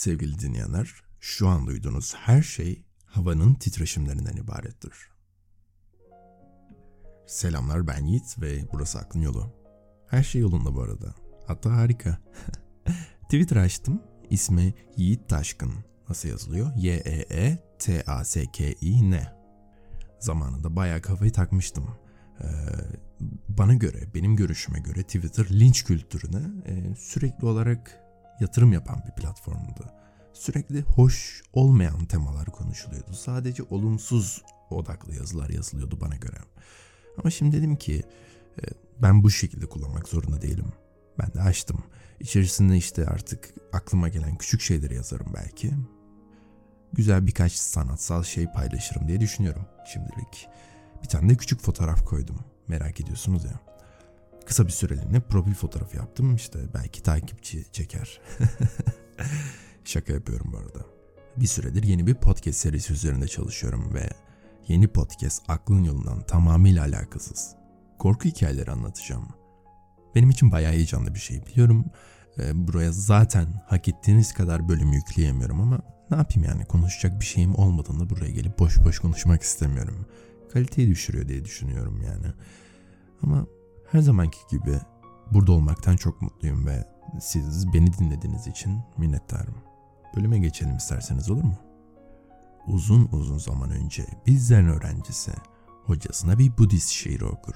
Sevgili dinleyenler, şu an duyduğunuz her şey havanın titreşimlerinden ibarettir. Selamlar ben Yiğit ve burası Aklın Yolu. Her şey yolunda bu arada. Hatta harika. Twitter açtım. İsmi Yiğit Taşkın. Nasıl yazılıyor? Y-E-E-T-A-S-K-I-N. Zamanında bayağı kafayı takmıştım. Ee, bana göre, benim görüşüme göre Twitter linç kültürüne e, sürekli olarak yatırım yapan bir platformdu. Sürekli hoş olmayan temalar konuşuluyordu. Sadece olumsuz odaklı yazılar yazılıyordu bana göre. Ama şimdi dedim ki e, ben bu şekilde kullanmak zorunda değilim. Ben de açtım. İçerisinde işte artık aklıma gelen küçük şeyleri yazarım belki. Güzel birkaç sanatsal şey paylaşırım diye düşünüyorum şimdilik. Bir tane de küçük fotoğraf koydum. Merak ediyorsunuz ya. Kısa bir süreliğine profil fotoğrafı yaptım. İşte belki takipçi çeker. Şaka yapıyorum bu arada. Bir süredir yeni bir podcast serisi üzerinde çalışıyorum ve yeni podcast aklın yolundan tamamıyla alakasız. Korku hikayeleri anlatacağım. Benim için bayağı heyecanlı bir şey biliyorum. Ee, buraya zaten hak ettiğiniz kadar bölüm yükleyemiyorum ama ne yapayım yani konuşacak bir şeyim olmadığında buraya gelip boş boş konuşmak istemiyorum. Kaliteyi düşürüyor diye düşünüyorum yani. Ama her zamanki gibi burada olmaktan çok mutluyum ve siz beni dinlediğiniz için minnettarım. Bölüme geçelim isterseniz olur mu? Uzun uzun zaman önce bizden öğrencisi hocasına bir Budist şiiri okur.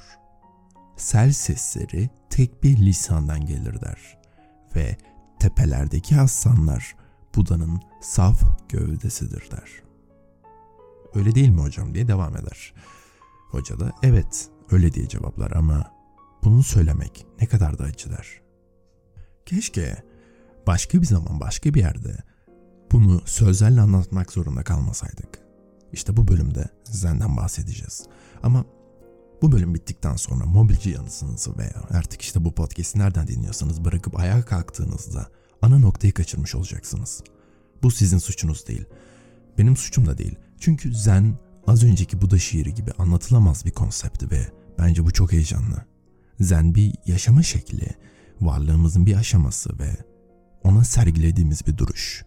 Sel sesleri tek bir lisandan gelir der ve tepelerdeki aslanlar Buda'nın saf gövdesidir der. Öyle değil mi hocam diye devam eder. Hoca da evet öyle diye cevaplar ama bunu söylemek ne kadar da acı. Keşke başka bir zaman başka bir yerde bunu sözlerle anlatmak zorunda kalmasaydık. İşte bu bölümde Zen'den bahsedeceğiz. Ama bu bölüm bittikten sonra mobilci yanısınızı veya artık işte bu podcast'i nereden dinliyorsanız bırakıp ayağa kalktığınızda ana noktayı kaçırmış olacaksınız. Bu sizin suçunuz değil. Benim suçum da değil. Çünkü Zen az önceki Buda şiiri gibi anlatılamaz bir konsepti ve bence bu çok heyecanlı. Zen bir yaşama şekli, varlığımızın bir aşaması ve ona sergilediğimiz bir duruş.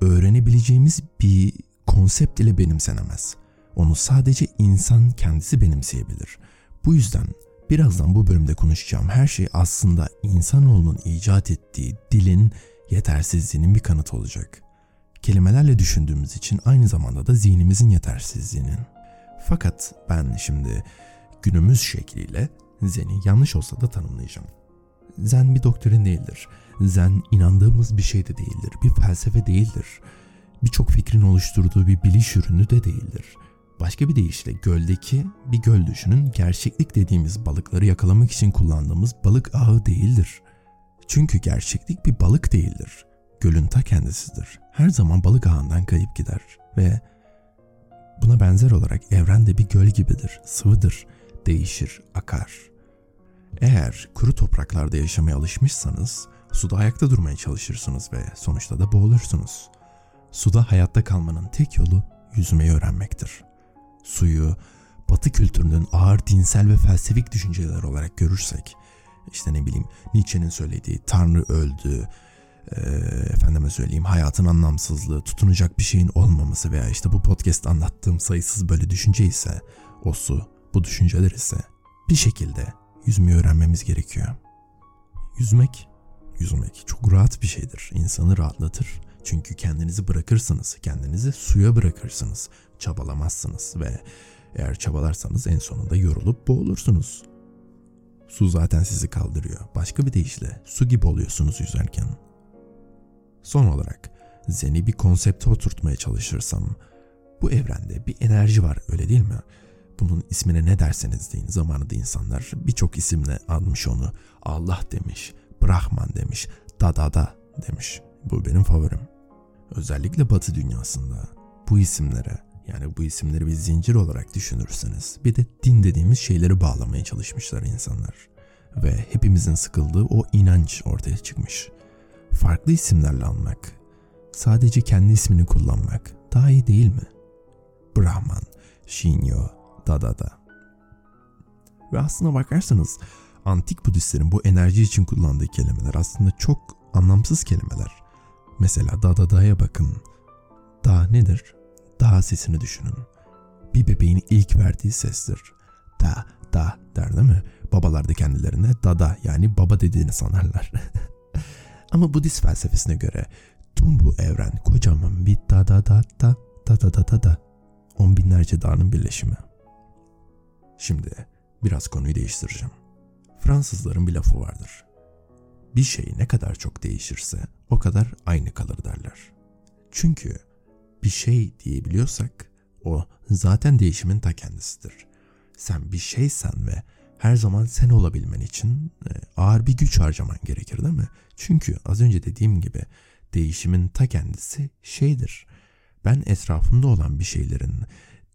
Öğrenebileceğimiz bir konsept ile benimsenemez. Onu sadece insan kendisi benimseyebilir. Bu yüzden birazdan bu bölümde konuşacağım her şey aslında insanoğlunun icat ettiği dilin yetersizliğinin bir kanıtı olacak. Kelimelerle düşündüğümüz için aynı zamanda da zihnimizin yetersizliğinin. Fakat ben şimdi günümüz şekliyle Zen'i yanlış olsa da tanımlayacağım. Zen bir doktrin değildir. Zen inandığımız bir şey de değildir. Bir felsefe değildir. Birçok fikrin oluşturduğu bir biliş ürünü de değildir. Başka bir deyişle göldeki bir göl düşünün gerçeklik dediğimiz balıkları yakalamak için kullandığımız balık ağı değildir. Çünkü gerçeklik bir balık değildir. Gölün ta kendisidir. Her zaman balık ağından kayıp gider ve buna benzer olarak evren de bir göl gibidir, sıvıdır, değişir, akar. Eğer kuru topraklarda yaşamaya alışmışsanız suda ayakta durmaya çalışırsınız ve sonuçta da boğulursunuz. Suda hayatta kalmanın tek yolu yüzmeyi öğrenmektir. Suyu batı kültürünün ağır dinsel ve felsefik düşünceler olarak görürsek, işte ne bileyim Nietzsche'nin söylediği Tanrı öldü, e, efendime söyleyeyim hayatın anlamsızlığı, tutunacak bir şeyin olmaması veya işte bu podcast anlattığım sayısız böyle düşünce ise o su, bu düşünceler ise bir şekilde yüzmeyi öğrenmemiz gerekiyor. Yüzmek, yüzmek çok rahat bir şeydir. İnsanı rahatlatır. Çünkü kendinizi bırakırsınız, kendinizi suya bırakırsınız, çabalamazsınız ve eğer çabalarsanız en sonunda yorulup boğulursunuz. Su zaten sizi kaldırıyor. Başka bir deyişle su gibi oluyorsunuz yüzerken. Son olarak Zen'i bir konsepte oturtmaya çalışırsam bu evrende bir enerji var öyle değil mi? Bunun ismine ne derseniz deyin zamanında insanlar birçok isimle almış onu. Allah demiş, Brahman demiş, Dadada demiş. Bu benim favorim. Özellikle Batı dünyasında bu isimlere yani bu isimleri bir zincir olarak düşünürseniz bir de din dediğimiz şeyleri bağlamaya çalışmışlar insanlar. Ve hepimizin sıkıldığı o inanç ortaya çıkmış. Farklı isimlerle anmak, sadece kendi ismini kullanmak daha iyi değil mi? Brahman, Shinyo, Dadada. Ve aslına bakarsanız antik Budistlerin bu enerji için kullandığı kelimeler aslında çok anlamsız kelimeler. Mesela da da da'ya bakın. Da nedir? Da sesini düşünün. Bir bebeğin ilk verdiği sestir. Da da der değil mi? Babalar da kendilerine dada yani baba dediğini sanarlar. Ama Budist felsefesine göre tüm bu evren kocaman bir da da da da da da da da da on binlerce dağının birleşimi. Şimdi biraz konuyu değiştireceğim. Fransızların bir lafı vardır. Bir şey ne kadar çok değişirse o kadar aynı kalır derler. Çünkü bir şey diyebiliyorsak o zaten değişimin ta kendisidir. Sen bir şeysen ve her zaman sen olabilmen için e, ağır bir güç harcaman gerekir değil mi? Çünkü az önce dediğim gibi değişimin ta kendisi şeydir. Ben etrafımda olan bir şeylerin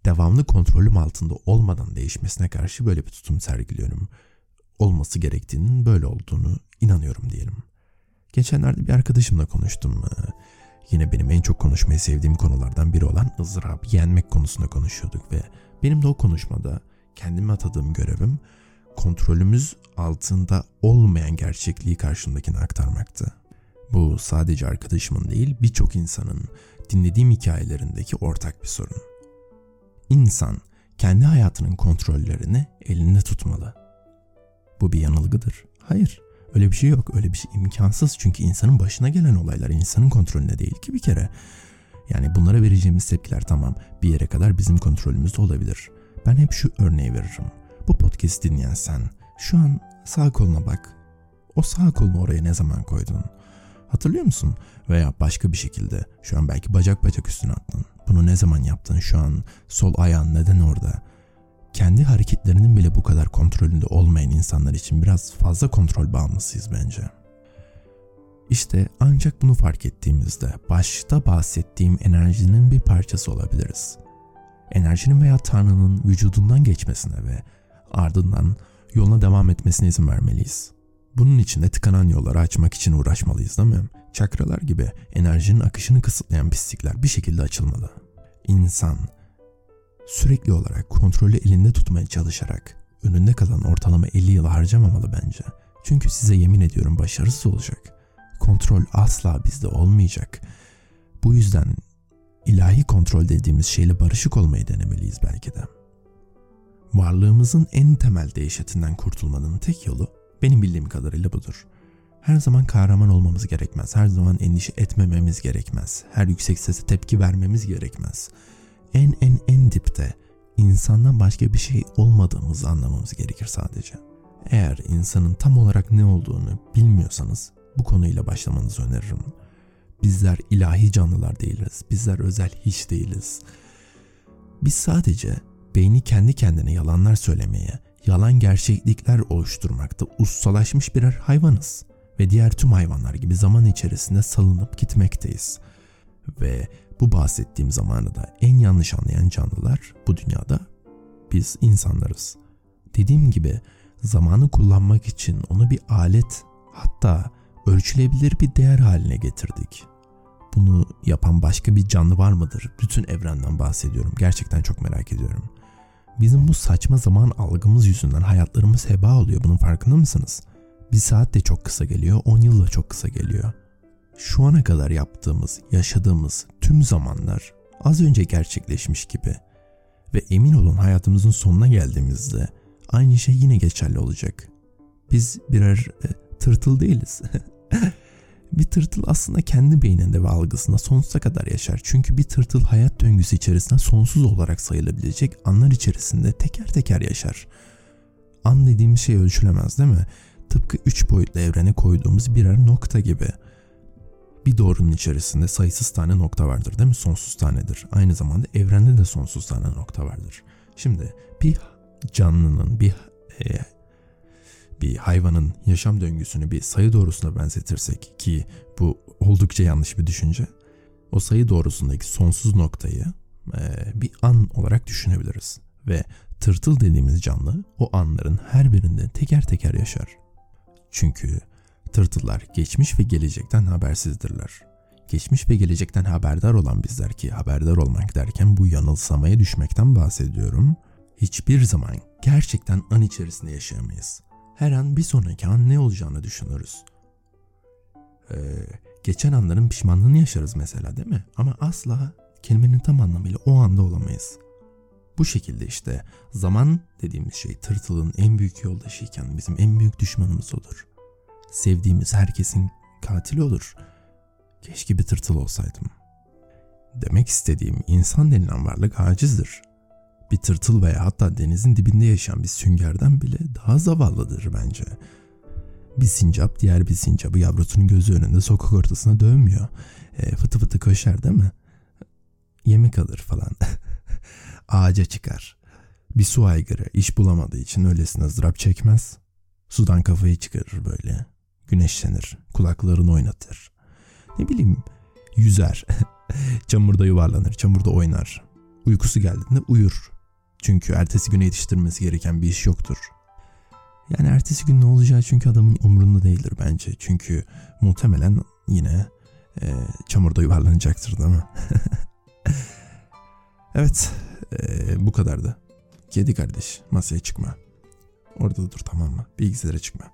devamlı kontrolüm altında olmadan değişmesine karşı böyle bir tutum sergiliyorum. Olması gerektiğinin böyle olduğunu inanıyorum diyelim. Geçenlerde bir arkadaşımla konuştum. E, yine benim en çok konuşmayı sevdiğim konulardan biri olan ızdırabı yenmek konusunda konuşuyorduk ve benim de o konuşmada kendime atadığım görevim kontrolümüz altında olmayan gerçekliği karşımdakine aktarmaktı. Bu sadece arkadaşımın değil birçok insanın dinlediğim hikayelerindeki ortak bir sorun. İnsan kendi hayatının kontrollerini elinde tutmalı. Bu bir yanılgıdır. Hayır, öyle bir şey yok. Öyle bir şey imkansız çünkü insanın başına gelen olaylar insanın kontrolünde değil ki bir kere. Yani bunlara vereceğimiz tepkiler tamam bir yere kadar bizim kontrolümüzde olabilir. Ben hep şu örneği veririm. Bu podcast dinleyen sen şu an sağ koluna bak. O sağ kolunu oraya ne zaman koydun? Hatırlıyor musun? Veya başka bir şekilde şu an belki bacak bacak üstüne attın. Bunu ne zaman yaptın? Şu an sol ayağın neden orada? Kendi hareketlerinin bile bu kadar kontrolünde olmayan insanlar için biraz fazla kontrol bağımlısıyız bence. İşte ancak bunu fark ettiğimizde başta bahsettiğim enerjinin bir parçası olabiliriz. Enerjinin veya Tanrı'nın vücudundan geçmesine ve ardından yoluna devam etmesine izin vermeliyiz. Bunun için de tıkanan yolları açmak için uğraşmalıyız değil mi? Çakralar gibi enerjinin akışını kısıtlayan pislikler bir şekilde açılmalı. İnsan sürekli olarak kontrolü elinde tutmaya çalışarak önünde kalan ortalama 50 yıl harcamamalı bence. Çünkü size yemin ediyorum başarısız olacak. Kontrol asla bizde olmayacak. Bu yüzden ilahi kontrol dediğimiz şeyle barışık olmayı denemeliyiz belki de. Varlığımızın en temel değişetinden kurtulmanın tek yolu benim bildiğim kadarıyla budur. Her zaman kahraman olmamız gerekmez. Her zaman endişe etmememiz gerekmez. Her yüksek sese tepki vermemiz gerekmez. En en en dipte insandan başka bir şey olmadığımızı anlamamız gerekir sadece. Eğer insanın tam olarak ne olduğunu bilmiyorsanız bu konuyla başlamanızı öneririm. Bizler ilahi canlılar değiliz. Bizler özel hiç değiliz. Biz sadece beyni kendi kendine yalanlar söylemeye, yalan gerçeklikler oluşturmakta ustalaşmış birer hayvanız ve diğer tüm hayvanlar gibi zaman içerisinde salınıp gitmekteyiz. Ve bu bahsettiğim zamanı da en yanlış anlayan canlılar bu dünyada biz insanlarız. Dediğim gibi zamanı kullanmak için onu bir alet hatta ölçülebilir bir değer haline getirdik. Bunu yapan başka bir canlı var mıdır? Bütün evrenden bahsediyorum. Gerçekten çok merak ediyorum. Bizim bu saçma zaman algımız yüzünden hayatlarımız heba oluyor. Bunun farkında mısınız? Bir saat de çok kısa geliyor, 10 yıl da çok kısa geliyor. Şu ana kadar yaptığımız, yaşadığımız tüm zamanlar az önce gerçekleşmiş gibi. Ve emin olun hayatımızın sonuna geldiğimizde aynı şey yine geçerli olacak. Biz birer e, tırtıl değiliz. Bir tırtıl aslında kendi beyninde ve algısında sonsuza kadar yaşar. Çünkü bir tırtıl hayat döngüsü içerisinde sonsuz olarak sayılabilecek anlar içerisinde teker teker yaşar. An dediğimiz şey ölçülemez değil mi? Tıpkı üç boyutlu evrene koyduğumuz birer nokta gibi. Bir doğrunun içerisinde sayısız tane nokta vardır değil mi? Sonsuz tanedir. Aynı zamanda evrende de sonsuz tane nokta vardır. Şimdi bir canlının, bir e, bir hayvanın yaşam döngüsünü bir sayı doğrusuna benzetirsek ki bu oldukça yanlış bir düşünce. O sayı doğrusundaki sonsuz noktayı e, bir an olarak düşünebiliriz. Ve tırtıl dediğimiz canlı o anların her birinde teker teker yaşar. Çünkü tırtıllar geçmiş ve gelecekten habersizdirler. Geçmiş ve gelecekten haberdar olan bizler ki haberdar olmak derken bu yanılsamaya düşmekten bahsediyorum. Hiçbir zaman gerçekten an içerisinde yaşayamayız her an bir sonraki an ne olacağını düşünürüz. Ee, geçen anların pişmanlığını yaşarız mesela değil mi? Ama asla kelimenin tam anlamıyla o anda olamayız. Bu şekilde işte zaman dediğimiz şey tırtılın en büyük yoldaşıyken bizim en büyük düşmanımız olur. Sevdiğimiz herkesin katili olur. Keşke bir tırtıl olsaydım. Demek istediğim insan denilen varlık acizdir. Bir tırtıl veya hatta denizin dibinde yaşayan bir süngerden bile daha zavallıdır bence. Bir sincap diğer bir sincabı yavrusunun gözü önünde sokak ortasına dövmüyor. E, fıtı fıtı koşar değil mi? Yemek alır falan. Ağaca çıkar. Bir su aygırı iş bulamadığı için öylesine ızdırap çekmez. Sudan kafayı çıkarır böyle. Güneşlenir. Kulaklarını oynatır. Ne bileyim yüzer. çamurda yuvarlanır. Çamurda oynar. Uykusu geldiğinde uyur. Çünkü ertesi güne yetiştirmesi gereken bir iş yoktur. Yani ertesi gün ne olacağı çünkü adamın umrunda değildir bence. Çünkü muhtemelen yine e, çamurda yuvarlanacaktır değil mi? evet e, bu kadardı. Kedi kardeş masaya çıkma. Orada dur tamam mı? Bilgisayara çıkma.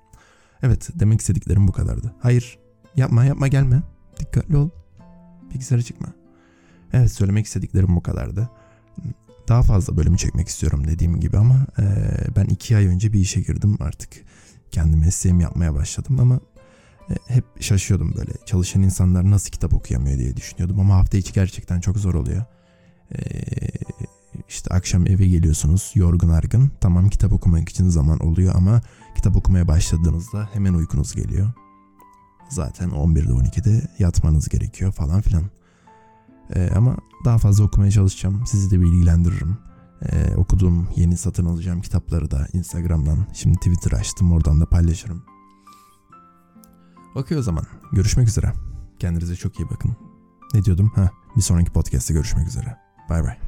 Evet demek istediklerim bu kadardı. Hayır yapma yapma gelme. Dikkatli ol. Bilgisayara çıkma. Evet söylemek istediklerim bu kadardı. Daha fazla bölüm çekmek istiyorum dediğim gibi ama e, ben iki ay önce bir işe girdim artık. Kendi mesleğimi yapmaya başladım ama e, hep şaşıyordum böyle. Çalışan insanlar nasıl kitap okuyamıyor diye düşünüyordum ama hafta içi gerçekten çok zor oluyor. E, işte akşam eve geliyorsunuz yorgun argın. Tamam kitap okumak için zaman oluyor ama kitap okumaya başladığınızda hemen uykunuz geliyor. Zaten 11'de 12'de yatmanız gerekiyor falan filan. Ee, ama daha fazla okumaya çalışacağım. Sizi de bilgilendiririm. Ee, okuduğum yeni satın alacağım kitapları da Instagram'dan şimdi Twitter açtım oradan da paylaşırım. Okey o zaman. Görüşmek üzere. Kendinize çok iyi bakın. Ne diyordum? Ha, bir sonraki podcast'te görüşmek üzere. Bye bye.